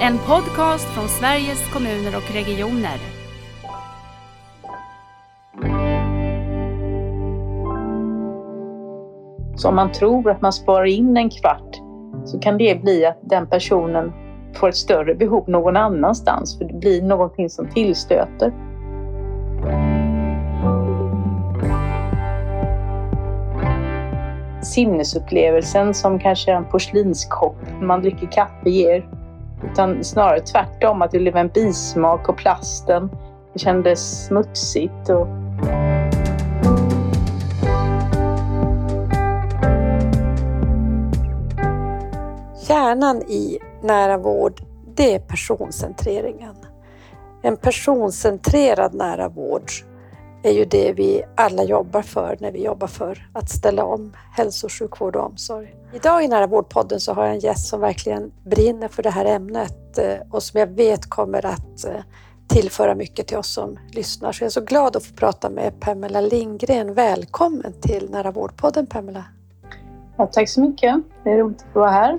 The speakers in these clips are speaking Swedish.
En podcast från Sveriges kommuner och regioner. Så om man tror att man sparar in en kvart så kan det bli att den personen får ett större behov någon annanstans för det blir någonting som tillstöter. Sinnesupplevelsen som kanske en porslinskopp man dricker kaffe ger. Utan snarare tvärtom, att det blev en bismak och plasten. Det kändes smutsigt och Kärnan i nära vård, det är personcentreringen. En personcentrerad nära vård är ju det vi alla jobbar för när vi jobbar för att ställa om hälso och sjukvård och omsorg. Idag i Nära vårdpodden så har jag en gäst som verkligen brinner för det här ämnet eh, och som jag vet kommer att eh, tillföra mycket till oss som lyssnar. Så jag är så glad att få prata med Pamela Lindgren. Välkommen till Nära vårdpodden Pamela. ja, tack så mycket. Det är roligt att vara här.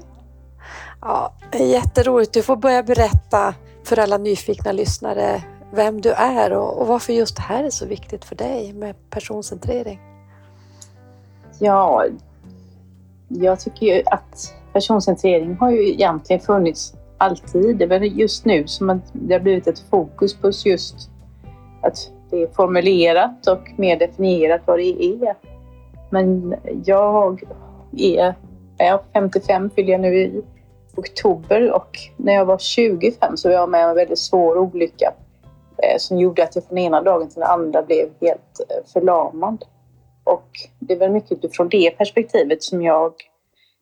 Ja, jätteroligt. Du får börja berätta för alla nyfikna lyssnare vem du är och, och varför just det här är så viktigt för dig med personcentrering. Ja, jag tycker ju att personcentrering har ju egentligen funnits alltid. Det är just nu som det har blivit ett fokus på just att det är formulerat och mer definierat vad det är. Men jag är, är 55 fyller jag nu i oktober och när jag var 25 så var jag med om en väldigt svår olycka som gjorde att jag från ena dagen till den andra blev helt eh, förlamad. Och det är väl mycket utifrån det perspektivet som jag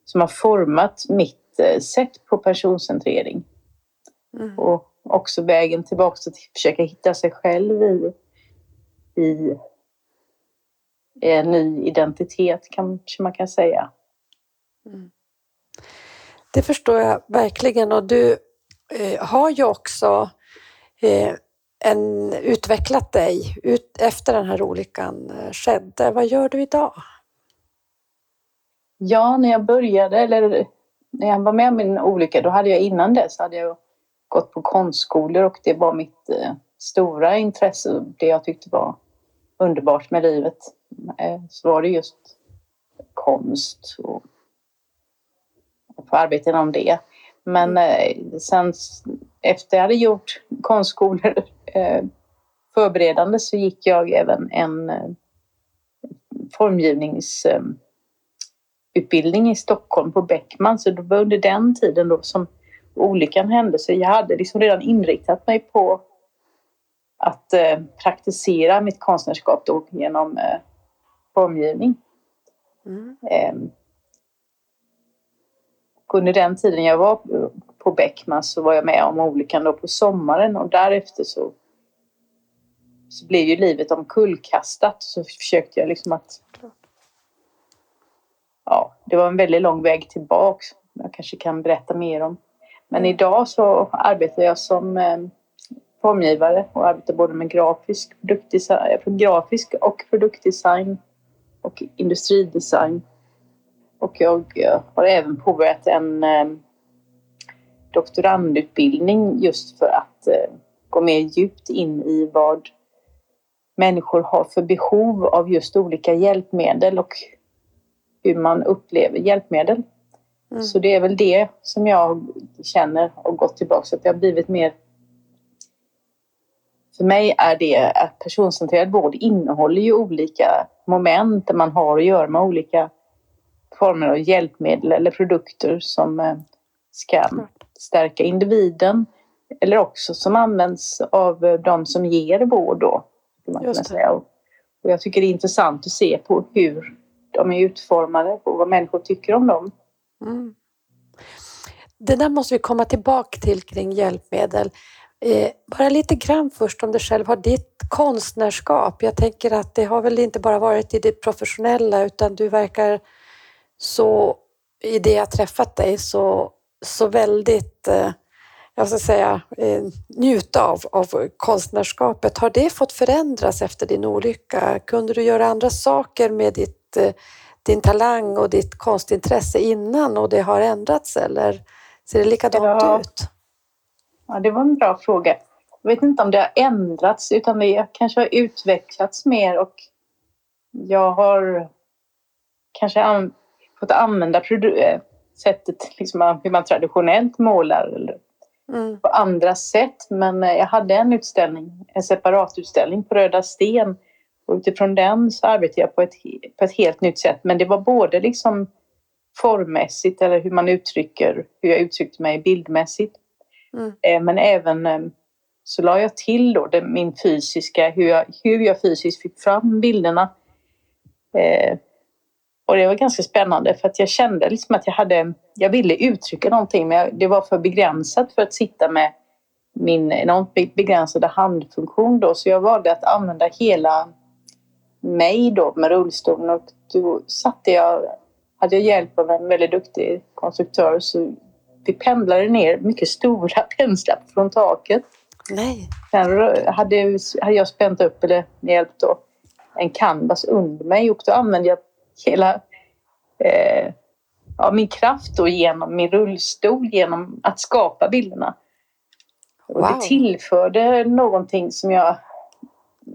som har format mitt eh, sätt på personcentrering. Mm. Och också vägen tillbaka till att försöka hitta sig själv i, i en ny identitet kanske man kan säga. Mm. Det förstår jag verkligen och du eh, har ju också eh, en, utvecklat dig ut, efter den här olyckan eh, skedde. Vad gör du idag? Ja, när jag började, eller när jag var med om min olycka, då hade jag innan dess hade jag gått på konstskolor och det var mitt eh, stora intresse, det jag tyckte var underbart med livet. Eh, så var det just konst och att få arbeta inom det. Men eh, sen efter jag hade gjort konstskolor förberedande så gick jag även en eh, formgivnings eh, i Stockholm på Beckman. Så det var under den tiden då som olyckan hände. Så jag hade liksom redan inriktat mig på att eh, praktisera mitt konstnärskap då genom eh, formgivning. Mm. Eh, och under den tiden jag var på Beckman så var jag med om olyckan då på sommaren och därefter så, så blev ju livet omkullkastat. Så försökte jag liksom att ja, det var en väldigt lång väg tillbaks. Jag kanske kan berätta mer om. Men idag så arbetar jag som eh, formgivare och arbetar både med grafisk, produktdesign, grafisk och produktdesign och industridesign. Och jag eh, har även påbörjat en eh, doktorandutbildning just för att eh, gå mer djupt in i vad människor har för behov av just olika hjälpmedel och hur man upplever hjälpmedel. Mm. Så det är väl det som jag känner och gått tillbaka att det har blivit mer för mig är det att personcentrerad vård innehåller ju olika moment där man har att göra med olika former av hjälpmedel eller produkter som eh, ska stärka individen eller också som används av eh, de som ger vård då. Skulle Man kunna säga. Och och jag tycker det är intressant att se på hur de är utformade och vad människor tycker om dem. Mm. Det där måste vi komma tillbaka till kring hjälpmedel. Eh, bara lite grann först om dig själv. Har ditt konstnärskap, jag tänker att det har väl inte bara varit i det professionella utan du verkar så, i det jag träffat dig, så, så väldigt, eh, jag ska säga, eh, njuta av, av konstnärskapet. Har det fått förändras efter din olycka? Kunde du göra andra saker med ditt, eh, din talang och ditt konstintresse innan och det har ändrats eller ser det likadant Ja. ut? Ja, det var en bra fråga. Jag vet inte om det har ändrats utan det kanske har utvecklats mer och jag har kanske an fått använda eh, sättet liksom hur man traditionellt målar eller mm. på andra sätt. Men eh, jag hade en utställning, en separat utställning på Röda Sten och utifrån den så arbetade jag på ett, på ett helt nytt sätt. Men det var både liksom formmässigt eller hur man uttrycker, hur jag uttryckte mig bildmässigt. Mm. Eh, men även eh, så la jag till då det, min fysiska, hur jag, hur jag fysiskt fick fram bilderna. Och det var ganska spännande för att jag kände liksom att jag hade, jag ville uttrycka någonting men det var för begränsat för att sitta med min enormt begränsade handfunktion då så jag valde att använda hela mig då med rullstolen och då satte jag, hade jag hjälp av en väldigt duktig konstruktör så vi pendlade ner mycket stora penslar från taket. Nej. Sen hade, hade jag spänt upp, eller hjälpt då, en canvas under mig och då använde jag hela eh, ja, min kraft då genom min rullstol, genom att skapa bilderna. Och wow. det tillförde någonting som jag,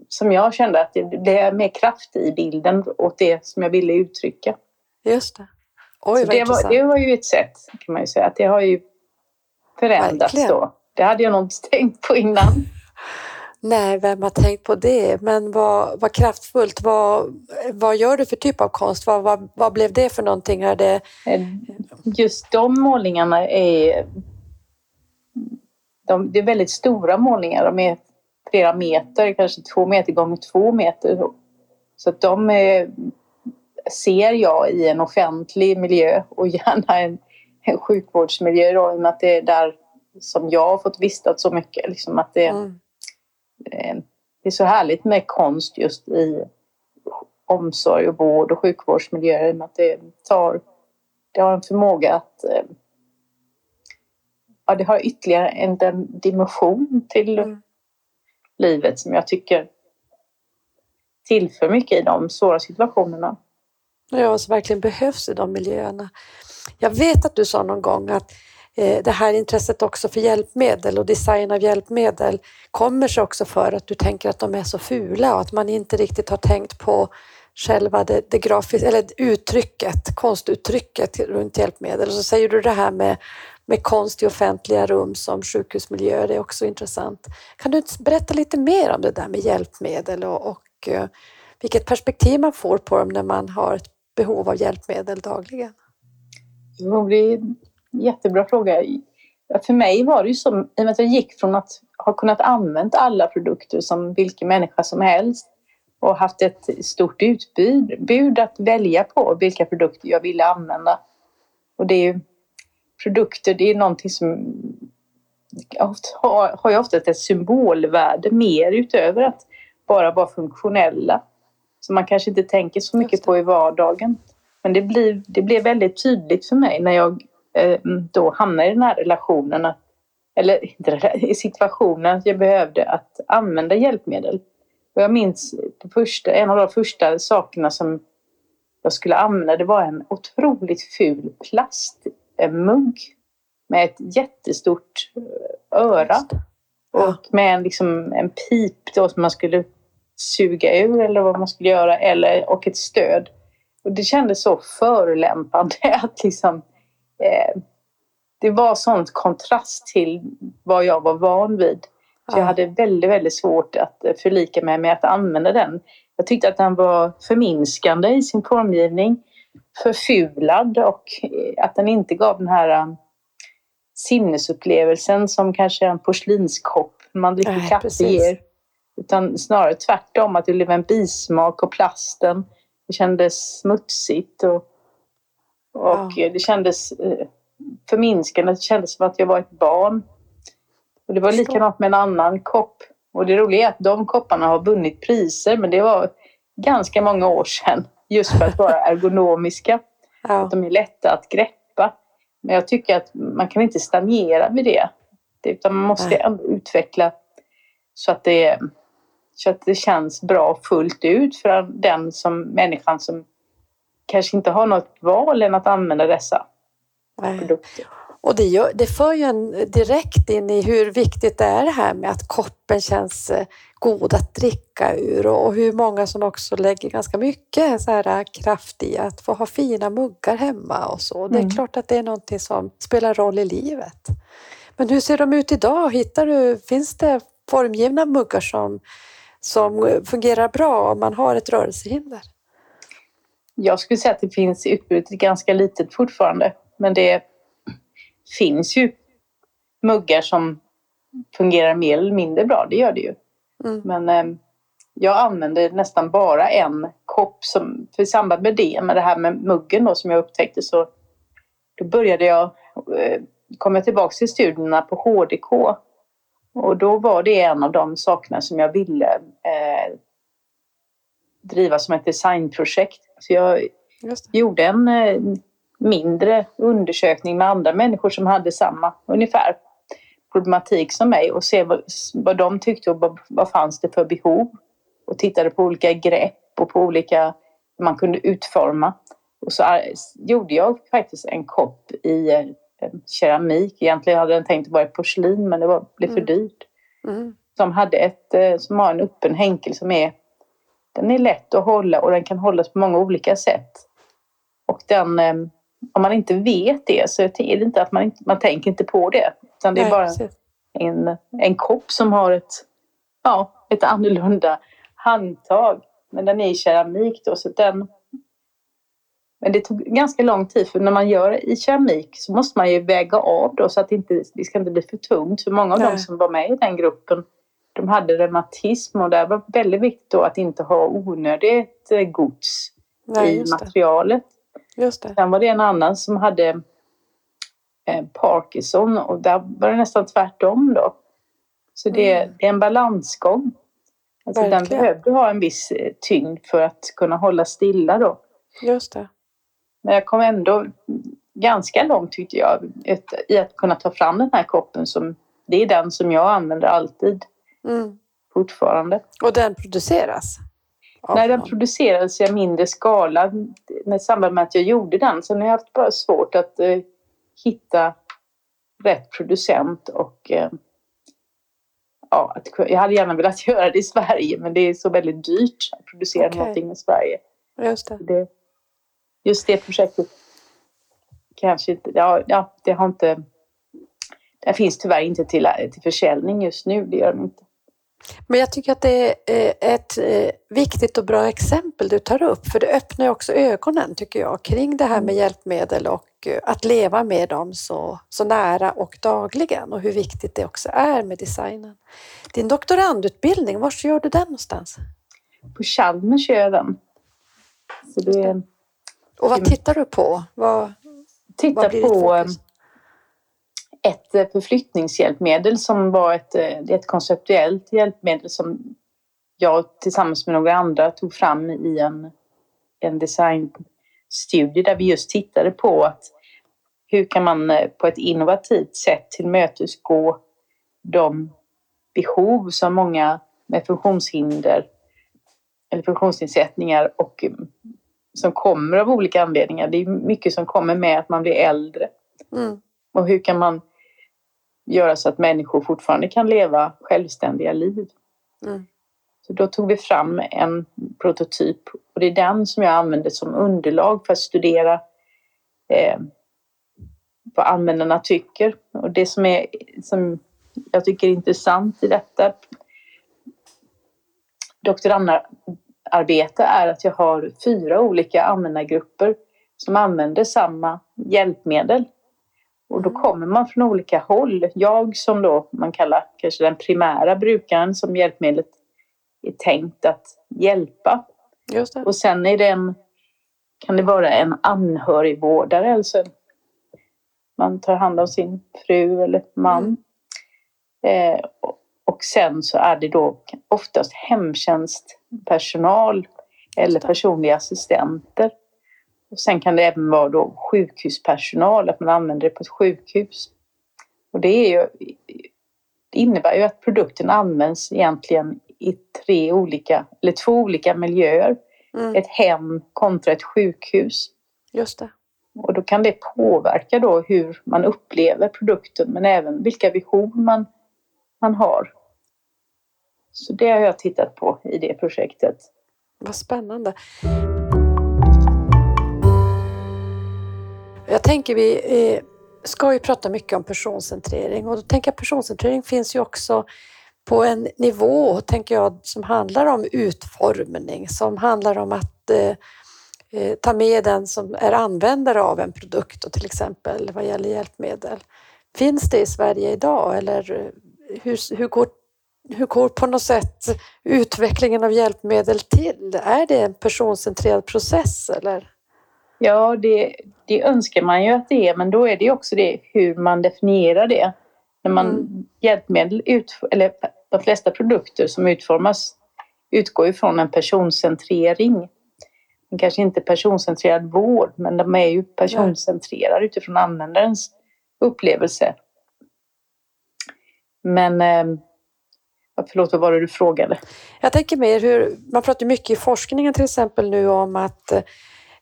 som jag kände att det blev mer kraft i bilden åt det som jag ville uttrycka. Just det. Oj, det, var, det var ju ett sätt kan man ju säga att det har ju förändrats Verkligen. då. Det hade jag nog inte tänkt på innan. Nej, vem har tänkt på det? Men vad, vad kraftfullt. Vad, vad gör du för typ av konst? Vad, vad, vad blev det för någonting? Är det... Eh, just de målningarna är... De, det är väldigt stora målningar. De är flera meter, kanske två meter gånger två meter. Så att de är, ser jag i en offentlig miljö och gärna en, en sjukvårdsmiljö då, i och med att det är där som jag har fått vistas så mycket. Liksom att det, mm. Eh, det är så härligt med konst just i omsorg och vård och sjukvårdsmiljöer. Att det, tar, det har en förmåga att eh, ja, det har ytterligare en, en dimension till mm. livet som jag tycker tillför mycket i de svåra situationerna. Ja, som verkligen behövs i de miljöerna. Jag vet att du sa någon gång att Eh, det här intresset också för hjälpmedel och design av hjälpmedel kommer sig också för att du tänker att de är så fula och att man inte riktigt har tänkt på själva det, det grafiska, eller uttrycket, konstuttrycket runt hjälpmedel. Och så säger du det här med, med konst i offentliga rum som sjukhusmiljöer, det är också intressant. Kan du berätta lite mer om det där med hjälpmedel och, och eh, vilket perspektiv man får på dem när man har ett behov av hjälpmedel dagligen? Jo, det Jättebra fråga. För mig var det ju som, i och med att jag gick från att ha kunnat använda alla produkter som vilken människa som helst och haft ett stort utbud att välja på vilka produkter jag ville använda. Och det är ju produkter, det är någonting som har, har ju ofta ett symbolvärde mer utöver att bara vara funktionella. Som man kanske inte tänker så mycket på i vardagen. Men det, blir, det blev väldigt tydligt för mig när jag då hamnade i den här relationen, eller i situationen att jag behövde att använda hjälpmedel. Och jag minns första, en av de första sakerna som jag skulle använda, det var en otroligt ful plastmugg med ett jättestort eh, öra. Och med en, liksom, en pip då som man skulle suga ur eller vad man skulle göra, eller, och ett stöd. Och det kändes så förolämpande att liksom eh, det var sånt kontrast till vad jag var van vid. Så jag hade väldigt, väldigt svårt att eh, förlika mig med att använda den. Jag tyckte att den var förminskande i sin formgivning, förfulad och eh, att den inte gav den här sinnesupplevelsen som kanske en porslinskopp man dricker kaffe ger. Utan snarare tvärtom, att det blev en bismak och plasten. Det kändes smutsigt och och ja. det kändes eh, förminskande. Det kändes som att jag var ett barn. Och det var likadant med en annan kopp. Och det roliga är att de kopparna har vunnit priser, men det var ganska många år sedan. Just för att vara ergonomiska. Ja. Att de är lätta att greppa. Men jag tycker att man kan inte stagnera vid det. Utan man måste ändå utveckla så att, det, så att det känns bra fullt ut för den som människan som kanske inte har något val än att använda dessa Nej. produkter. Och det, gör, det för ju en direkt in i hur viktigt det är det här med att koppen känns eh, god att dricka ur och, hur många som också lägger ganska mycket så här eh, kraft i att få ha fina muggar hemma och så. Det är Mm. klart att det är någonting som spelar roll i livet. Men hur ser de ut idag? Hittar du, finns det formgivna muggar som, som fungerar bra om man har ett rörelsehinder? Jag skulle säga att det finns utbudet ganska litet fortfarande. Men det finns ju muggar som fungerar mer eller mindre bra. Det gör det ju. Mm. Men eh, jag använder nästan bara en kopp. Som, för i samband med det, med det här med muggen då, som jag upptäckte så då började jag, eh, kom jag tillbaka till studierna på HDK. Och då var det en av de sakerna som jag ville eh, driva som ett designprojekt. Så jag gjorde en eh, mindre undersökning med andra människor som hade samma ungefär problematik som mig och se vad, vad de tyckte och vad, vad fanns det för behov. Och tittade på olika grepp och på olika man kunde utforma. Och så eh, gjorde jag faktiskt en kopp i eh, keramik. Egentligen hade den tänkt vara i porslin men det var, blev för Mm. dyrt. Mm. Som hade ett, som har en öppen hänkel som är den är lätt att hålla och den kan hållas på många olika sätt. Och den, eh, om man inte vet det så är det inte att man, inte, man tänker inte på det. Utan det är Nej, bara precis. en, en kopp som har ett, ja, ett annorlunda handtag. Men den är i keramik då så den men det tog ganska lång tid för när man gör i keramik så måste man ju väga av då så att det inte det ska inte bli för tungt. För många av Nej. de som var med i den gruppen de hade reumatism och det var väldigt viktigt då att inte ha onödigt eh, gods Nej, i just det. materialet. Just det. Sen var det en annan som hade eh, Parkinson och där var det nästan tvärtom då. Så det, Mm. det är en balansgång. Alltså den behövde ha en viss eh, tyngd för att kunna hålla stilla då. Just det. Men jag kom ändå ganska långt tyckte jag i att kunna ta fram den här koppen som det är den som jag använder alltid Mm. fortfarande. Och den produceras? Nej, den producerades i mindre skala i samband med att jag gjorde den. Sen har jag haft bara svårt att eh, hitta rätt producent och eh, ja, att, jag hade gärna velat göra det i Sverige men det är så väldigt dyrt att producera Okej. någonting i Sverige. Just det. Det, just det projektet kanske inte, ja, ja det har inte, det finns tyvärr inte till, till försäljning just nu, det gör de inte. Men jag tycker att det är eh, ett eh, viktigt och bra exempel du tar upp, för det öppnar också ögonen tycker jag kring det här med hjälpmedel och eh, att leva med dem så, så nära och dagligen och hur viktigt det också är med designen. Din doktorandutbildning, var gör du den någonstans? På Chalmers gör jag den. Så det, Och vad Mm. tittar du på? Vad, titta vad på? Ett eh, förflyttningshjälpmedel som var ett, eh, ett konceptuellt hjälpmedel som jag tillsammans med några andra tog fram i en, en designstudie där vi just tittade på att hur kan man eh, på ett innovativt sätt tillmötesgå de behov som många med funktionshinder eller funktionsnedsättningar och eh, som kommer av olika anledningar. Det är mycket som kommer med att man blir äldre. Mm. Och hur kan man göra så att människor fortfarande kan leva självständiga liv? Mm. Så då tog vi fram en prototyp och det är den som jag använder som underlag för att studera eh, vad användarna tycker. Och det som, är, som jag tycker är intressant i detta doktorandarbete är att jag har fyra olika användargrupper som använder samma hjälpmedel. Och då kommer man från olika håll. Jag som då man kallar kanske den primära brukaren som hjälpmedlet är tänkt att hjälpa. Just det. Och sen är det en, kan det vara en anhörigvårdare, alltså man tar hand om sin fru eller man. Eh, och- sen så är det då oftast hemtjänstpersonal eller personliga assistenter. Och sen kan det även vara då sjukhuspersonal, att man använder det på ett sjukhus. Och det, är ju, det innebär ju att produkten används egentligen i tre olika, eller två olika miljöer. Mm. Ett hem kontra ett sjukhus. Just det. Och då kan det påverka då hur man upplever produkten men även vilka behov man, man har. Så det har jag tittat på i det projektet. Vad spännande. Jag tänker vi eh, ska ju prata mycket om personcentrering och då tänker jag personcentrering finns ju också på en nivå, tänker jag, som handlar om utformning, som handlar om att eh, eh ta med den som är användare av en produkt och till exempel vad gäller hjälpmedel. Finns det i Sverige idag eller eh, hur, hur, går, hur går på något sätt utvecklingen av hjälpmedel till? Är det en personcentrerad process eller? Ja, det, det önskar man ju att det är, men då är det också det hur man definierar det. När man mm. hjälpmedel, ut, eller de flesta produkter som utformas utgår ifrån en personcentrering. Kanske inte personcentrerad vård, men de är ju personcentrerade utifrån användarens upplevelse. Men eh, Förlåt, vad var det du frågade? Jag tänker mer hur, man pratar mycket i forskningen till exempel nu om att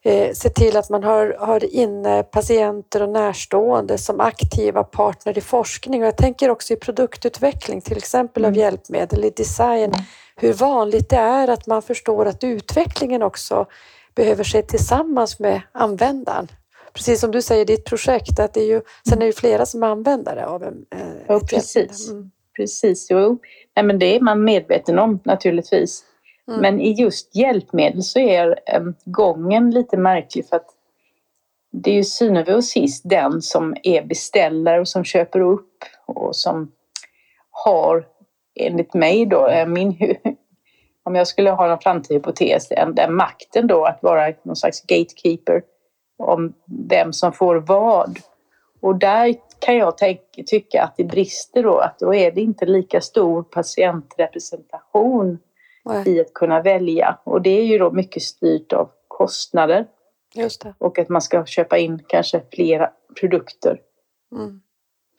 eh, se till att man har, har inne patienter och närstående som aktiva partner i forskning. Och jag tänker också i produktutveckling, till exempel av mm. hjälpmedel, i design, hur vanligt det är att man förstår att utvecklingen också behöver ske tillsammans med användaren. Precis som du säger i ditt projekt, att det är ju, sen är det flera som är användare av en, eh, ja, precis. Mm. Precis, jo. Nej, men det är man medveten om naturligtvis. Mm. Men i just hjälpmedel så är eh, gången lite märklig för att det är ju syvende och sist den som är beställare och som köper upp och som har, enligt mig då, eh, min, om jag skulle ha en framtida hypotes, den, den makten då att vara någon slags gatekeeper om vem som får vad. Och där kan jag tänka, tycka att det brister då, att då är det inte lika stor patientrepresentation Nej. i att kunna välja. Och det är ju då mycket styrt av kostnader. Och att man ska köpa in kanske flera produkter. Mm.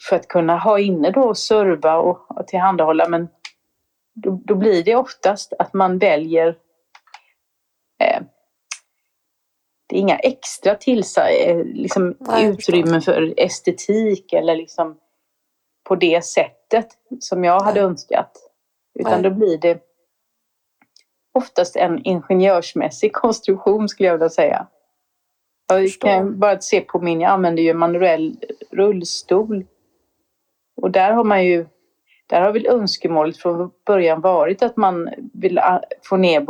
För att kunna ha inne då och serva och, och tillhandahålla. Men då, då, blir det oftast att man väljer eh, det är inga extra tillsa, eh, liksom, utrymmen för estetik eller liksom på det sättet som jag hade Nej. önskat. Utan Nej. då blir det oftast en ingenjörsmässig konstruktion skulle jag vilja säga. Jag kan bara se på min, jag använder ju manuell rullstol. Och där har man ju, där har väl önskemålet från början varit att man vill ah, få ner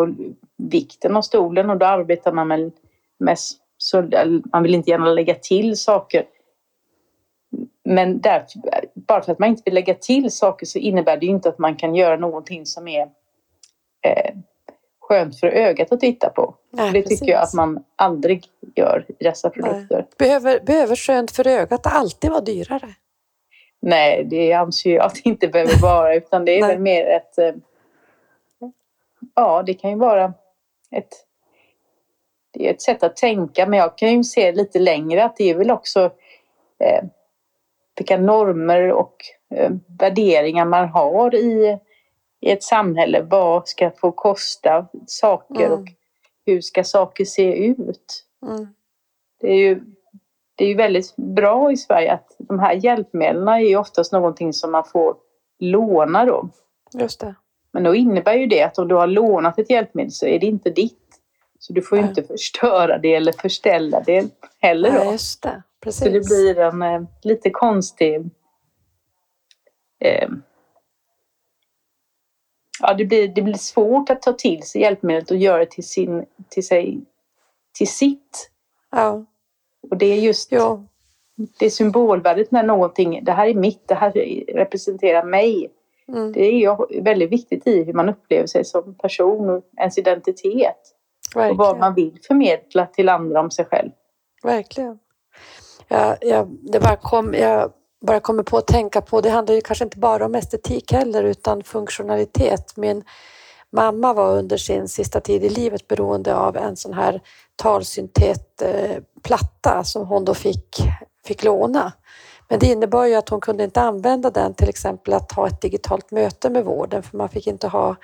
vikten av stolen och då arbetar man med, med så, man vill inte gärna lägga till saker. Men där, bara för att man inte vill lägga till saker så innebär det ju inte att man kan göra någonting som är eh, skönt för ögat att titta på. Nej, det precis. tycker jag att man aldrig gör i dessa produkter. Behöver, behöver skönt för ögat alltid vara dyrare? Nej, det anser jag att det inte behöver vara utan det är väl mer ett... Eh, ja, det kan ju vara ett... Det är ett sätt att tänka men jag kan ju se lite längre att det är väl också eh, vilka normer och eh, värderingar man har i i ett samhälle. Vad ska få kosta saker mm. och hur ska saker se ut? Mm. Det är ju det är ju väldigt bra i Sverige att de här hjälpmedlen är oftast någonting som man får låna då. Just det. Men då innebär ju det att om du har lånat ett hjälpmedel så är det inte ditt. Så du får ju inte förstöra det eller förställa det heller då. Ja, just det. Precis. Så det blir en eh, lite konstig eh, ja, det, blir, det blir svårt att ta till sig hjälpmedlet och göra det till, sin, till, sig, till sitt. Ja. Och det är just ja. det symbolvärdet när någonting, det här är mitt, det här representerar mig. Mm. Det är väldigt viktigt i hur man upplever sig som person och ens identitet. Verkligen. Och vad man vill förmedla till andra om sig själv. Verkligen. Ja, ja, det bara kom, jag bara kommer på att tänka på, det handlar ju kanske inte bara om estetik heller utan funktionalitet. Min mamma var under sin sista tid i livet beroende av en sån här talsyntetplatta eh, som hon då fick, fick låna. Men det innebar ju att hon kunde inte använda den till exempel att ha ett digitalt möte med vården för man fick inte ha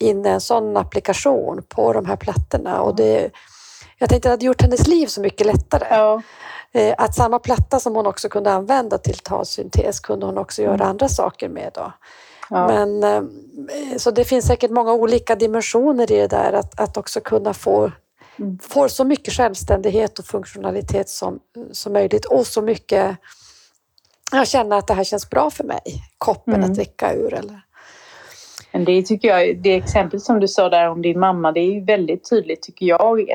in en sån applikation på de här plattorna och det jag tänkte att det hade gjort hennes liv så mycket lättare. Ja. Eh, Att samma platta som hon också kunde använda till talsyntes kunde hon också göra Mm. andra saker med. Då. Ja. Men, eh, så det finns säkert många olika dimensioner i det där att, att också kunna få, Mm. få så mycket självständighet och funktionalitet som, som möjligt och så mycket jag känner att det här känns bra för mig, koppen Mm. att dricka ur. Eller? Men det tycker jag, det exempel som du sa där om din mamma, det är ju väldigt tydligt tycker jag.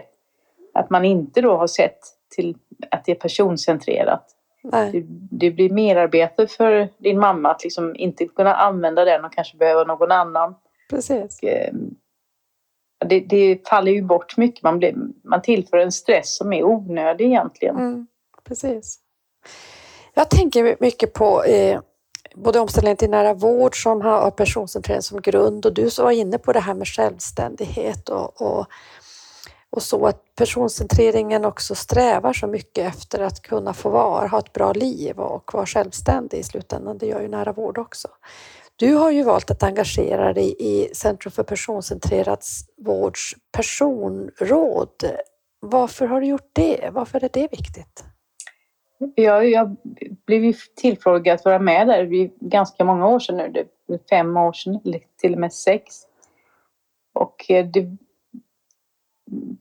Att man inte då har sett till att det är personcentrerat. Det, det blir merarbete för din mamma att liksom inte kunna använda den och kanske behöva någon annan. Precis. Eh, Det, det faller ju bort mycket. Man, blir, man tillför en stress som är onödig egentligen. Mm, precis. Jag tänker mycket på eh, både omställningen till nära vård som har har personcentrering som grund och du som var inne på det här med självständighet och, och, och så att personcentreringen också strävar så mycket efter att kunna få vara, ha ett bra liv och vara självständig i slutändan. Det gör ju nära vård också. Du har ju valt att engagera dig i Centrum för personcentrerad vårds personråd. Varför har du gjort det? Varför är det viktigt? Jag, jag blev ju tillfrågad att vara med där. Det är ganska många år sedan nu. Det är fem år sedan, eller till och med sex. Och eh, det,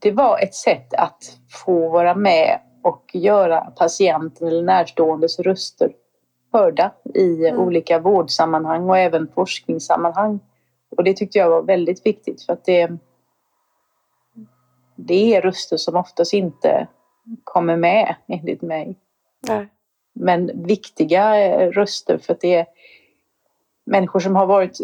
det var ett sätt att få vara med och göra patienten eller närståendes röster hörda i Mm. olika vårdsammanhang och även forskningssammanhang. Och det tyckte jag var väldigt viktigt för att det, det är röster som oftast inte kommer med enligt mig. Nej. Men viktiga eh, röster för att det är människor som har varit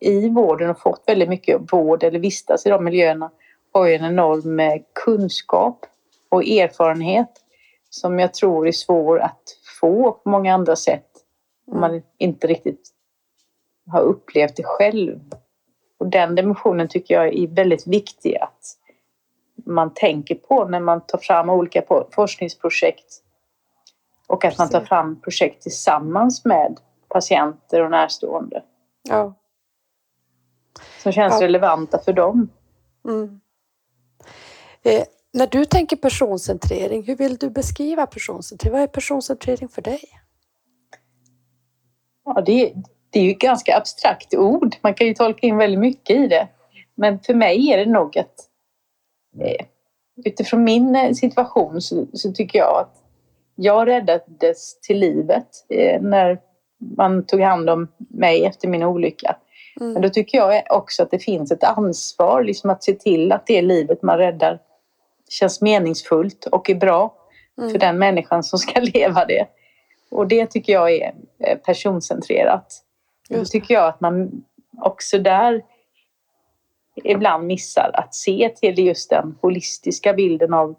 i vården och fått väldigt mycket vård eller vistas i de miljöerna har ju en enorm eh, kunskap och erfarenhet som jag tror är svår att få på många andra sätt om man inte riktigt har upplevt det själv. Och den dimensionen tycker jag är väldigt viktig att man tänker på när man tar fram olika forskningsprojekt och att man tar fram projekt tillsammans med patienter och närstående Ja. som känns Ja. relevanta för dem. Mm. Eh, när du tänker personcentrering, hur vill du beskriva personcentrering? Vad är personcentrering för dig? Ja, det, det är ju ett ganska abstrakt ord. Man kan ju tolka in väldigt mycket i det. Men för mig är det nog att eh, utifrån min eh, situation så, så tycker jag att jag räddades till livet eh, när man tog hand om mig efter min olycka. Men Mm. då tycker jag också att det finns ett ansvar liksom att se till att det livet man räddar känns meningsfullt och är bra för Mm. den människan som ska leva det. Och det tycker jag är eh, personcentrerat. Då tycker jag att man också där ibland missar att se till just den holistiska bilden av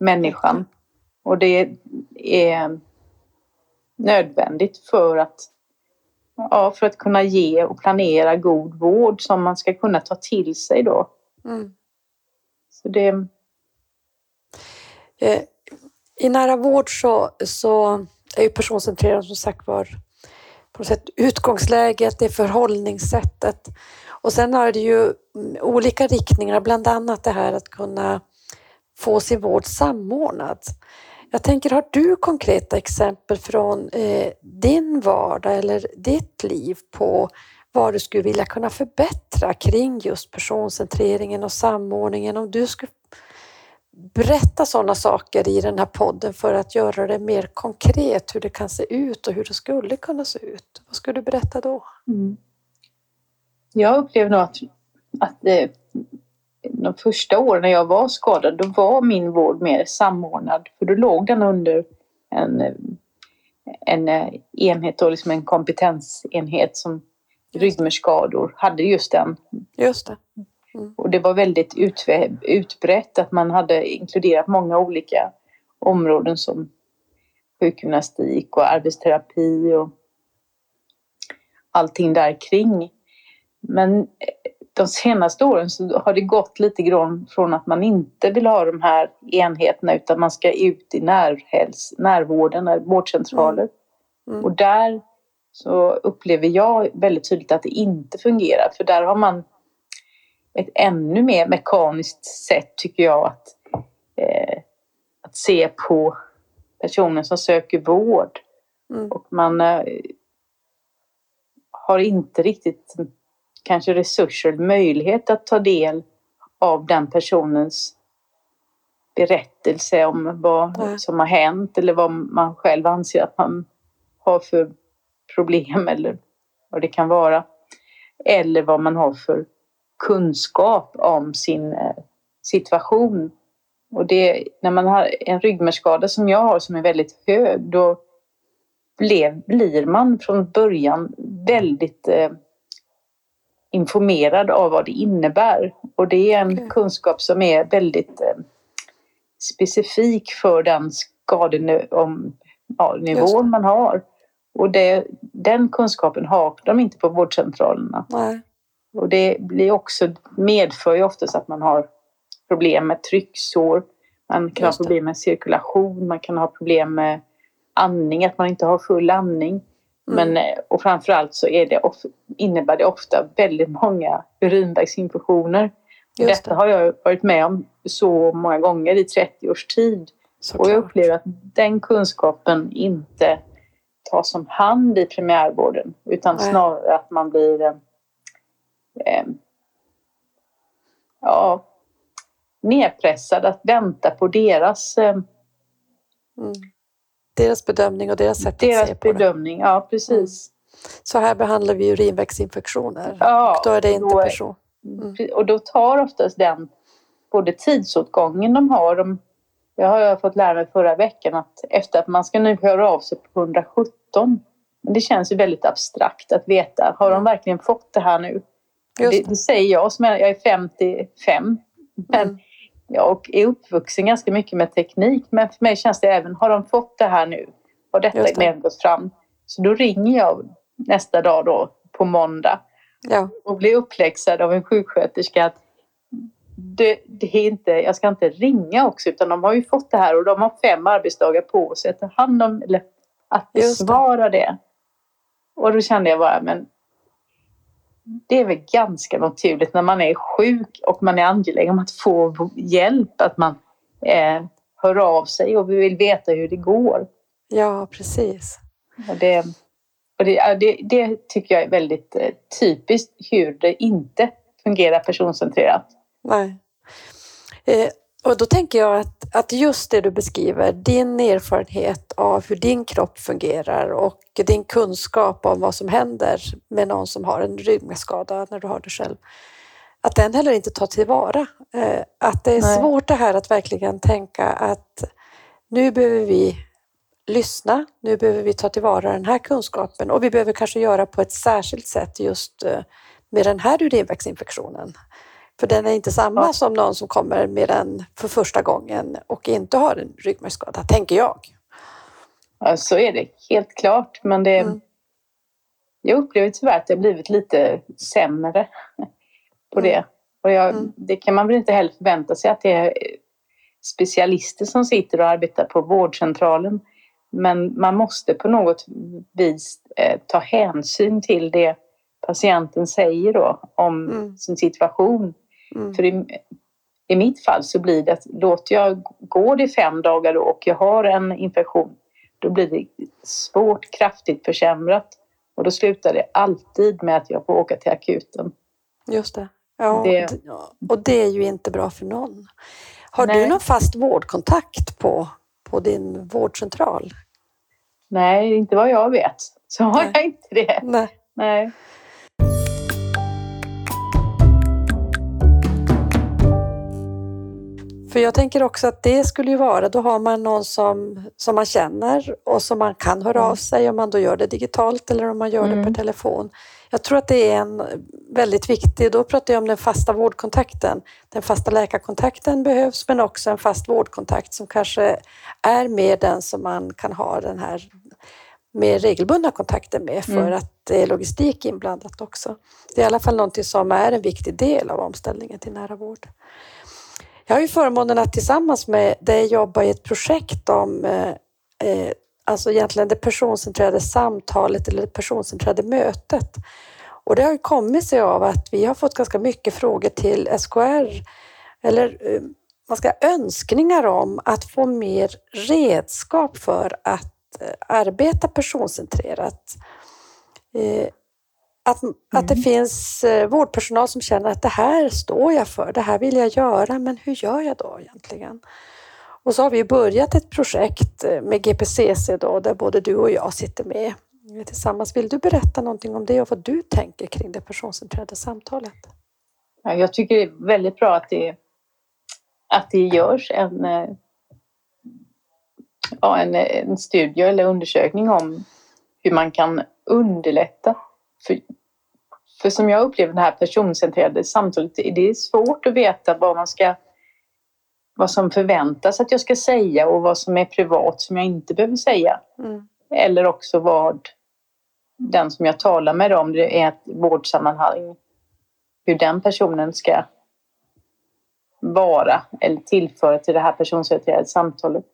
människan. Och det är nödvändigt för att, ja, för att kunna ge och planera god vård som man ska kunna ta till sig då. Mm. Så det, Eh, I nära vård så, så är ju personcentrerad som sagt var på något sätt utgångsläget, det är förhållningssättet. Och sen har det ju mm, olika riktningar, bland annat det här att kunna få sin vård samordnad. Jag tänker, har du konkreta exempel från eh, din vardag eller ditt liv på vad du skulle vilja kunna förbättra kring just personcentreringen och samordningen? Om du skulle berätta sådana saker i den här podden för att göra det mer konkret hur det kan se ut och hur det skulle kunna se ut. Vad skulle du berätta då? Mm. Jag upplever nog att, att eh, de första åren när jag var skadad, då var min vård mer samordnad. För då låg den under en, eh, en eh, enhet, då, liksom en kompetensenhet som ryggmärgsskador hade just den. Just det. Och det var väldigt utbrett att man hade inkluderat många olika områden som sjukgymnastik och arbetsterapi och allting där kring. Men eh, de senaste åren så har det gått lite grann från att man inte vill ha de här enheterna utan man ska ut i närhäls, närvården, vårdcentraler. Mm. Och där så upplever jag väldigt tydligt att det inte fungerar för där har man ett ännu mer mekaniskt sätt tycker jag att eh, att se på personen som söker vård. Mm. Och man eh, har inte riktigt kanske resurser eller möjlighet att ta del av den personens berättelse om vad Nej. som har hänt eller vad man själv anser att man har för problem eller vad det kan vara. Eller vad man har för kunskap om sin eh, situation. Och det, när man har en ryggmärgsskada som jag har som är väldigt hög då blev, blir man från början väldigt eh, informerad av vad det innebär. Och det är en Okej. kunskap som är väldigt eh, specifik för den skadenivån ja, man har. Och det, den kunskapen har de inte på vårdcentralerna. Nej. Och det blir också, medför ju oftast att man har problem med trycksår. Man kan ha det. problem med cirkulation, man kan ha problem med andning, att man inte har full andning. Men, eh, och framförallt så är det of, innebär det ofta väldigt många urinvägsinfektioner. Just Detta det. har jag varit med om så många gånger i 30 års tid. Och jag Såklart. upplever att den kunskapen inte tas om hand i primärvården. Utan Nej. snarare att man blir eh, ja, nedpressad att vänta på deras, eh, Mm. Deras bedömning och deras sätt att se deras på det. bedömning. Ja, precis. Så här behandlar vi urinvägsinfektioner. Ja, och då är det inte då person. Mm. Och då tar oftast den både tidsåtgången de har. De, jag har jag fått lära mig förra veckan att efter att man ska nu höra av sig på 117. Men det känns ju väldigt abstrakt att veta. Har de verkligen fått det här nu? Det, det. säger jag som är, jag är 55. Men Mm. jag är uppvuxen ganska mycket med teknik. Men för mig känns det även, har de fått det här nu? Har detta det. med gått fram? Så då ringer jag nästa dag då på måndag Ja, och blir uppläxad av en sjuksköterska att det, det är inte, jag ska inte ringa också utan de har ju fått det här och de har fem arbetsdagar på sig att ta hand om eller att Just det. besvara det. Och då kände jag bara, men det är väl ganska naturligt när man är sjuk och man är angelägen om att få hjälp att man eh, hör av sig och vi vill veta hur det går. ja precis. Och det, och det, det, det tycker jag är väldigt eh, typiskt hur det inte fungerar personcentrerat. Nej. Eh, och då tänker jag att, att just det du beskriver, din erfarenhet av hur din kropp fungerar och din kunskap om vad som händer med någon som har en ryggmärgsskada när du har det själv, att den heller inte tar tillvara. Eh, att det är Nej. svårt det här att verkligen tänka att nu behöver vi lyssna, nu behöver vi ta tillvara den här kunskapen och vi behöver kanske göra på ett särskilt sätt just eh, med den här urinvägsinfektionen. För den är inte samma Ja. som någon som kommer med den för första gången och inte har en ryggmärgsskada, tänker jag. Ja, så är det helt klart. Men det, Mm. jag upplever tyvärr att det har blivit lite sämre på Mm. det. Och jag, Mm. det kan man väl inte heller förvänta sig att det är specialister som sitter och arbetar på vårdcentralen. Men man måste på något vis eh, ta hänsyn till det patienten säger då om Mm. sin situation. Mm. För i, i mitt fall så blir det att låter jag gå det fem dagar och jag har en infektion, då blir det svårt kraftigt försämrat. Och då slutar det alltid med att jag får åka till akuten. Just det. Ja, Det- och det är ju inte bra för någon. Har du Nej. någon fast vårdkontakt på, på din vårdcentral? Nej, inte vad jag vet. Så har Nej. jag inte det. Nej. Nej. För jag tänker också att det skulle ju vara, då har man någon som, som man känner och som man kan höra Mm. av sig om man då gör det digitalt eller om man gör det Mm. per telefon. Jag tror att det är en väldigt viktig, då pratar jag om den fasta vårdkontakten. Den fasta läkarkontakten behövs men också en fast vårdkontakt som kanske är med den som man kan ha den här mer regelbundna kontakten med för Mm. att det är logistik inblandat också. Det är i alla fall någonting som är en viktig del av omställningen till nära vård. Jag har ju förmånen att tillsammans med dig jobba i ett projekt om eh, eh, alltså egentligen det personcentrerade samtalet eller det personcentrerade mötet. Och det har ju kommit sig av att vi har fått ganska mycket frågor till SKR eller eh, man ska, önskningar om att få mer redskap för att eh, arbeta personcentrerat. Eh, att, mm. att det mm. finns eh, vårdpersonal som känner att det här står jag för, det här vill jag göra, men hur gör jag då egentligen? Och så har vi börjat ett projekt med GPCC då, där både du och jag sitter med tillsammans. Vill du berätta någonting om det och vad du tänker kring det personcentrerade samtalet? Jag tycker det är väldigt bra att det, att det görs en, eh, ja, en, en studie eller undersökning om hur man kan underlätta. För, för som jag upplever det här personcentrerade samtalet, det är svårt att veta vad man ska vad som förväntas att jag ska säga och vad som är privat som jag inte behöver säga. Mm. Eller också vad den som jag talar med om det är ett vårdsammanhang hur den personen ska vara eller tillföra till det här personcentrerade samtalet.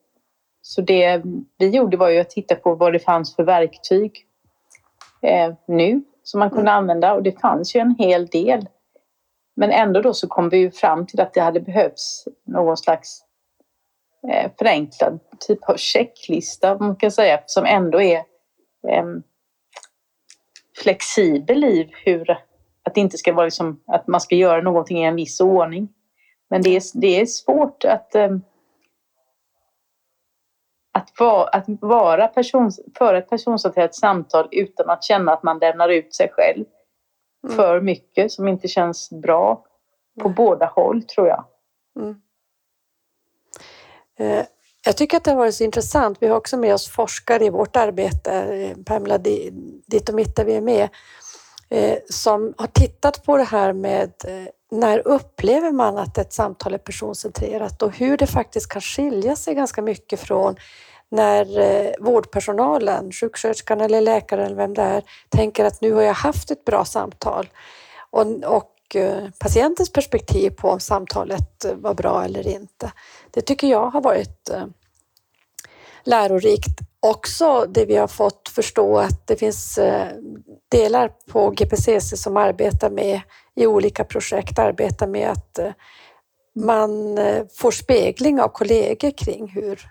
Så det vi gjorde var ju att titta på vad det fanns för verktyg eh, nu som man kunde mm. använda och det fanns ju en hel del. Men ändå då så kom vi ju fram till att det hade behövts någon slags eh, förenklad typ av checklista, man kan säga, som ändå är eh, flexibel i hur att det inte ska vara liksom, att man ska göra någonting i en viss ordning. Men det är, det är svårt att, um, att, va, att vara person, för ett personcentrerat samtal utan att känna att man lämnar ut sig själv mm. för mycket som inte känns bra på mm. båda håll tror jag. Mm. Eh, jag tycker att det har varit så intressant. Vi har också med oss forskare i vårt arbete, eh, Pamela, ditt och mitt där vi är med. Eh, som har tittat på det här med eh, när upplever man att ett samtal är personcentrerat och hur det faktiskt kan skilja sig ganska mycket från när eh, vårdpersonalen, sjuksköterskan eller läkaren eller vem det är, tänker att nu har jag haft ett bra samtal och, och eh, patientens perspektiv på om samtalet eh, var bra eller inte. Det tycker jag har varit eh, lärorikt också det vi har fått förstå att det finns delar på GPCC som arbetar med i olika projekt, arbetar med att man får spegling av kollegor kring hur,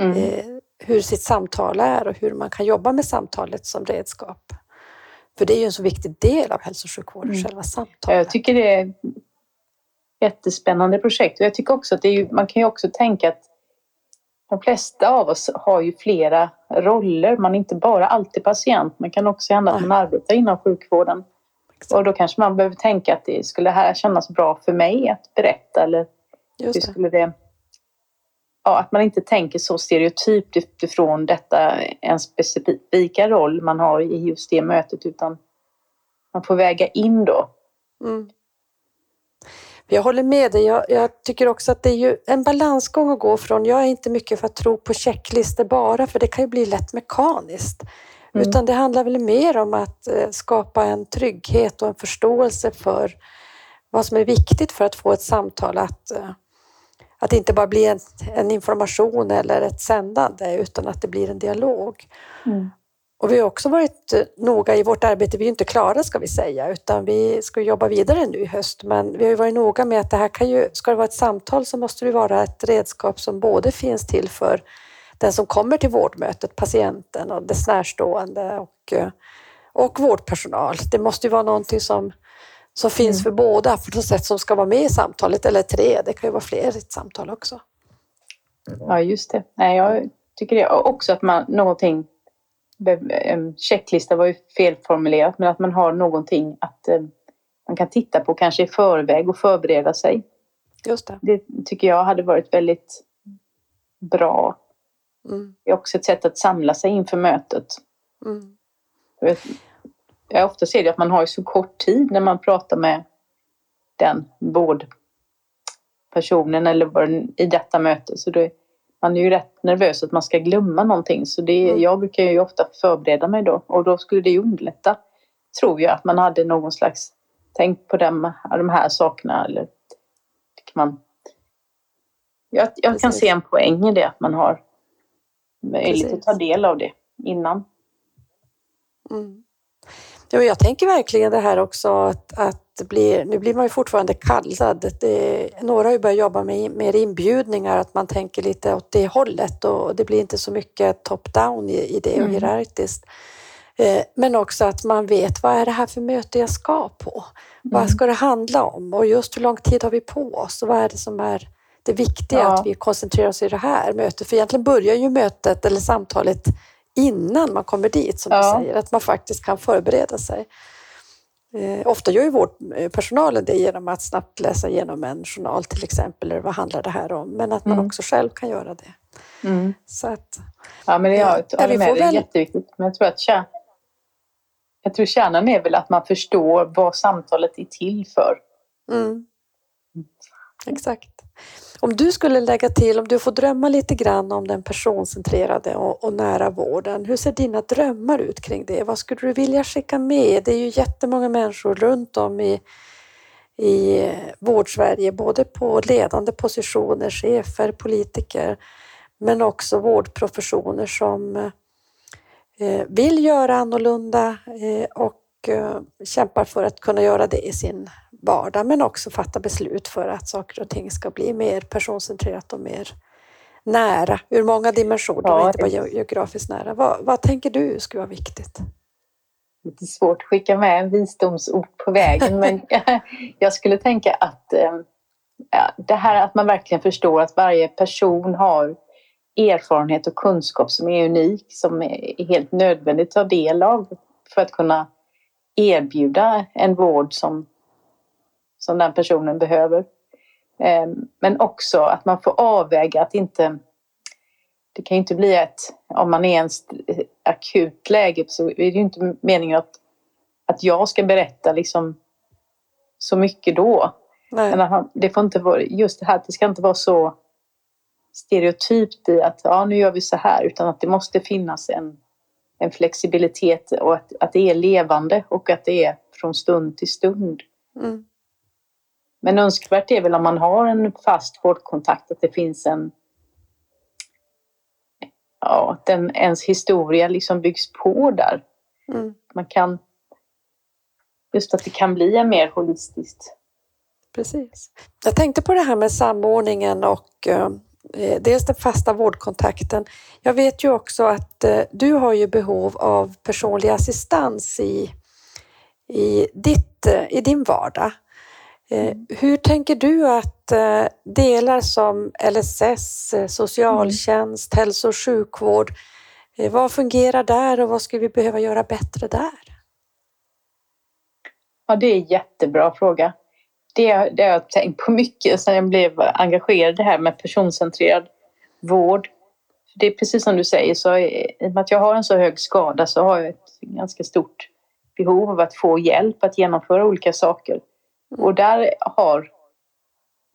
mm. hur sitt samtal är och hur man kan jobba med samtalet som redskap. För det är ju en så viktig del av hälso och sjukvården, mm. själva samtalet. Jag tycker det är jättespännande projekt och jag tycker också att ju, man kan ju också tänka att de flesta av oss har ju flera roller. Man är inte bara alltid patient. Man kan också hända att man arbetar inom sjukvården. Och då kanske man behöver tänka att det skulle här kännas bra för mig att berätta eller Just det. skulle det... Ja, att man inte tänker så stereotypt utifrån detta, en specifika roll man har i just det mötet utan man får väga in då. Mm. Jag håller med dig. Jag, jag, tycker också att det är ju en balansgång att gå från, jag är inte mycket för att tro på checklistor bara, för det kan ju bli lätt mekaniskt. Mm. Utan det handlar väl mer om att eh, skapa en trygghet och en förståelse för vad som är viktigt för att få ett samtal att, eh, att det inte bara blir en, en information eller ett sändande utan att det blir en dialog. Mm. Och vi har också varit eh, noga i vårt arbete, vi är inte klara ska vi säga, utan vi ska jobba vidare nu i höst. Men vi har varit noga med att det här kan ju, ska det vara ett samtal så måste det vara ett redskap som både finns till för den som kommer till vårdmötet, patienten och dess närstående och, eh, och vårdpersonal. Det måste ju vara någonting som, som finns mm. för båda sätt som ska vara med i samtalet, eller tre, det kan ju vara fler i ett samtal också. Ja, just det. Nej, jag tycker det också att man, någonting checklista var ju felformulerat, men att man har någonting att man kan titta på kanske i förväg och förbereda sig. Just det. det tycker jag hade varit väldigt bra. Mm. Det är också ett sätt att samla sig inför mötet. Mm. Jag ofta ser det att man har så kort tid när man pratar med den vårdpersonen eller i detta möte. Så det, man är ju rätt nervös att man ska glömma någonting så det, mm. jag brukar ju ofta förbereda mig då och då skulle det ju underlätta tror jag att man hade någon slags tänk på dem, de här sakerna eller kan man jag, jag kan se en poäng i det att man har möjlighet att ta del av det innan. Mm. Ja, jag tänker verkligen det här också att, att blir, nu blir man ju fortfarande kallad. Det, några har ju börjat jobba med mer inbjudningar, att man tänker lite åt det hållet och det blir inte så mycket top-down i, i det och mm. hierarkiskt. Eh, men också att man vet vad är det här för möte jag ska på? Mm. Vad ska det handla om? Och just hur lång tid har vi på oss? Och vad är det som är det viktiga ja. att vi koncentrerar oss i det här mötet? För egentligen börjar ju mötet eller samtalet innan man kommer dit, som ja. du säger, att man faktiskt kan förbereda sig. Eh, ofta gör ju vårdpersonalen det genom att snabbt läsa igenom en journal till exempel, eller vad handlar det här om? Men att man mm. också själv kan göra det. Mm. Så att, ja, men jag håller med, det är väl... jätteviktigt. Men jag tror att kär... jag tror kärnan är väl att man förstår vad samtalet är till för. Mm. Exakt. Om du skulle lägga till, om du får drömma lite grann om den personcentrerade och, och, nära vården, hur ser dina drömmar ut kring det? Vad skulle du vilja skicka med? Det är ju jättemånga människor runt om i, i vårdsverige, både på ledande positioner, chefer, politiker, men också vårdprofessioner som eh, vill göra annorlunda eh, och eh, kämpar för att kunna göra det i sin vardag men också fatta beslut för att saker och ting ska bli mer personcentrerat och mer nära ur många dimensioner, ja, inte bara geografiskt nära. Vad, vad tänker du skulle vara viktigt? Lite svårt att skicka med en visdomsord på vägen men jag skulle tänka att eh, ja, det här att man verkligen förstår att varje person har erfarenhet och kunskap som är unik, som är helt nödvändigt att ta del av för att kunna erbjuda en vård som som den personen behöver. Ehm, men också att man får avväga att inte... Det kan ju inte bli ett... Om man är i en akut läge så är det ju inte meningen att, att jag ska berätta liksom så mycket då. Nej. Men det får inte vara, just det här, det ska inte vara så stereotypt i att ja, nu gör vi så här, utan att det måste finnas en, en flexibilitet och att, att det är levande och att det är från stund till stund. Mm. Men önskvärt är väl om man har en fast vårdkontakt att det finns en ja, att den, ens historia liksom byggs på där. Mm. Man kan just att det kan bli mer holistiskt. Precis. Jag tänkte på det här med samordningen och eh, dels den fasta vårdkontakten. Jag vet ju också att eh, du har ju behov av personlig assistans i, i, ditt, eh, i din vardag. Eh, mm. Hur tänker du att eh, delar som LSS, eh, socialtjänst, mm. hälso och sjukvård, vad fungerar där och vad skulle vi behöva göra bättre där? Ja, det är en jättebra fråga. Det, det har jag tänkt på mycket sedan jag blev engagerad i det här med personcentrerad vård. Det är precis som du säger, så i och med att jag har en så hög skada så har jag ett ganska stort behov av att få hjälp att genomföra olika saker. Och där har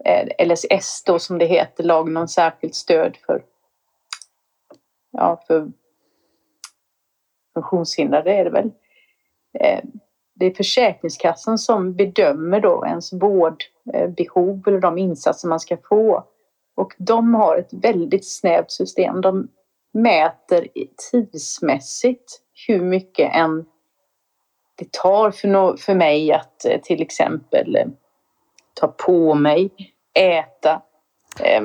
eh, LSS då som det heter, lagen om särskilt stöd för, ja, för funktionshindrade är det väl. Eh, det är Försäkringskassan som bedömer då ens vårdbehov eller de insatser man ska få. Och de har ett väldigt snävt system. De mäter tidsmässigt hur mycket en det tar för, no för mig att eh, till exempel eh, ta på mig, äta, eh,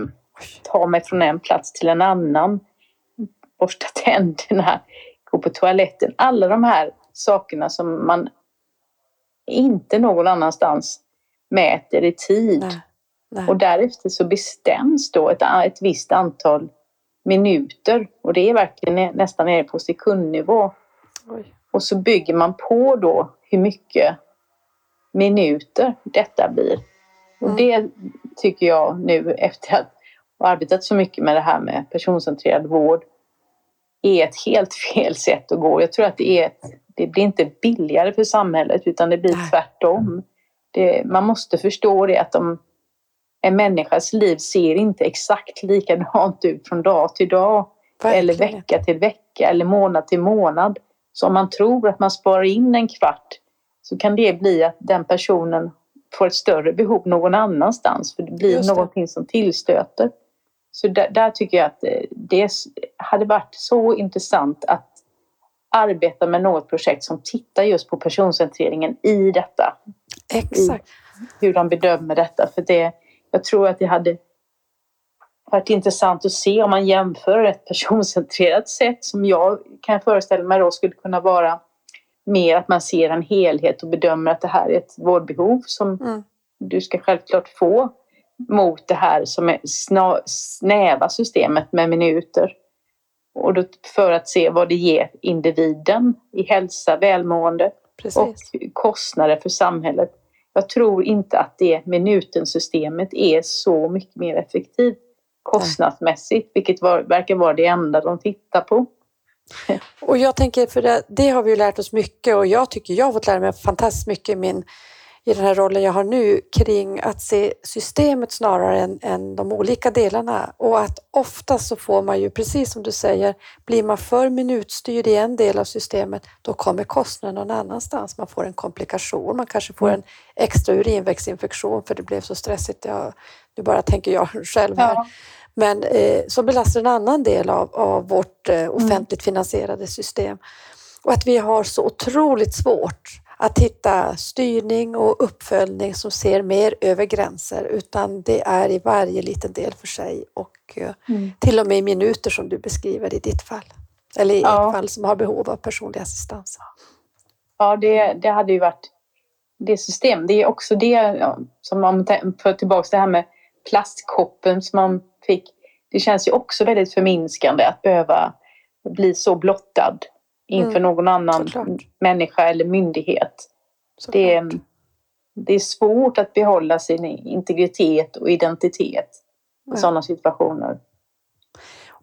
ta mig från en plats till en annan, borsta tänderna, gå på toaletten. Alla de här sakerna som man inte någon annanstans mäter i tid. Nej. Nej. Och därefter så bestäms då ett, ett visst antal minuter och det är verkligen nästan nere på sekundnivå. Oj. Och så bygger man på då hur mycket minuter detta blir. Och mm. det tycker jag nu efter att ha arbetat så mycket med det här med personcentrerad vård är ett helt fel sätt att gå. Jag tror att det, är ett, det blir inte billigare för samhället utan det blir tvärtom. Det, man måste förstå det att de, en människas liv ser inte exakt likadant ut från dag till dag. Verkligen. Eller vecka till vecka eller månad till månad. Så om man tror att man sparar in en kvart så kan det bli att den personen får ett större behov någon annanstans för det blir det. någonting som tillstöter. Så där, där, tycker jag att eh, det hade varit så intressant att, arbeta med något projekt som tittar just på personcentreringen i detta. Exakt. I hur de bedömer detta. För det, jag tror att det hade varit intressant att se om man jämför ett personcentrerat sätt som jag kan föreställa mig då skulle kunna vara mer att man ser en helhet och bedömer att det här är ett vårdbehov som mm. du ska självklart få mot det här som är snäva systemet med minuter. Och då för att se vad det ger individen i hälsa, välmående Precis. och kostnader för samhället. Jag tror inte att det minuten-systemet är så mycket mer effektivt kostnadsmässigt, vilket var, verkar vara det enda de tittar på. Och jag tänker, för det, det, har vi lärt oss mycket och jag tycker jag har fått lära mig fantastiskt mycket i, min, i den här rollen jag har nu kring att se systemet snarare än, än de olika delarna. Och att ofta så får man ju, precis som du säger, blir man för minutstyrd i en del av systemet, då kommer kostnaden någon annanstans. Man får en komplikation, man kanske får mm. en extra urinvägsinfektion för det blev så stressigt. Jag, nu bara tänker jag själv här. Ja. Men eh, så belastar en annan del av, av vårt eh, mm. offentligt finansierade system. Och att vi har så otroligt svårt att hitta styrning och uppföljning som ser mer över gränser utan det är i varje liten del för sig och eh, mm. till och med i minuter som du beskriver i ditt fall. Eller i ja. ett fall som har behov av personlig assistans. Ja, det, det hade ju varit det system. Det är också det som man för tillbaka det här med plastkoppen som man fick. Det känns ju också väldigt förminskande att behöva bli så blottad inför mm, någon annan såklart. människa eller myndighet. Det är, det är svårt att behålla sin integritet och identitet i ja. sådana situationer.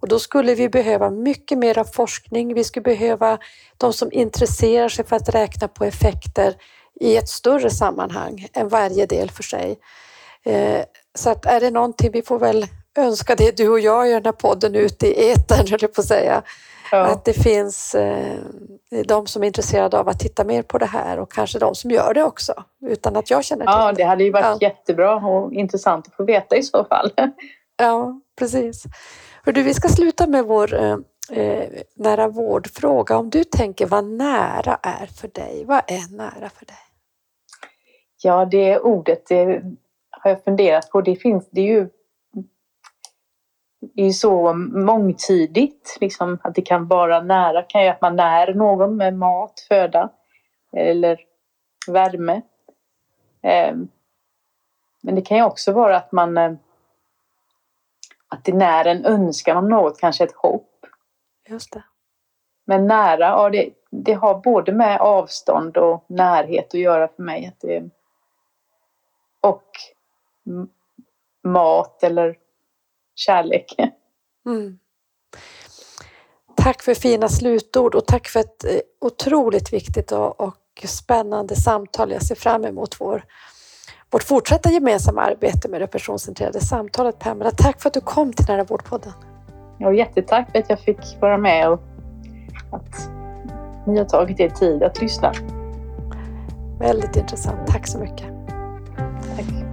Och då skulle vi behöva mycket mer forskning. Vi skulle behöva de som intresserar sig för att räkna på effekter i ett större sammanhang än varje del för sig. Eh, så att är det någonting, vi får väl önska det du och jag i den här podden ute i etern, höll jag på att säga. Ja. Att det finns eh, de som är intresserade av att titta mer på det här och kanske de som gör det också, utan att jag känner till ja, det. hade ju varit ja. jättebra och intressant att få veta i så fall. Ja, precis. Hör du, vi ska sluta med vår eh, eh, nära vårdfråga. Om du tänker vad nära är för dig, vad är nära för dig? Ja, det ordet det har jag funderat på. Det finns, det är ju det är så mångtydigt. Liksom, att det kan vara nära, kan ju att man när någon med mat, föda eller värme. Eh, men det kan ju också vara att man eh, att det när en önskan om något, kanske ett hopp. Just det. Men nära, ja, det, det har både med avstånd och närhet att göra för mig. Att det, och mat eller kärlek. Mm. Tack för fina slutord och tack för ett eh, otroligt viktigt och, spännande samtal. Jag ser fram emot vår, vårt fortsatta gemensamma arbete med det personcentrerade samtalet. Pamela, tack för att du kom till Nära vårdpodden. Ja, jättetack för att jag fick vara med och att ni har tagit er tid att lyssna. Väldigt intressant. Tack så mycket. Tack.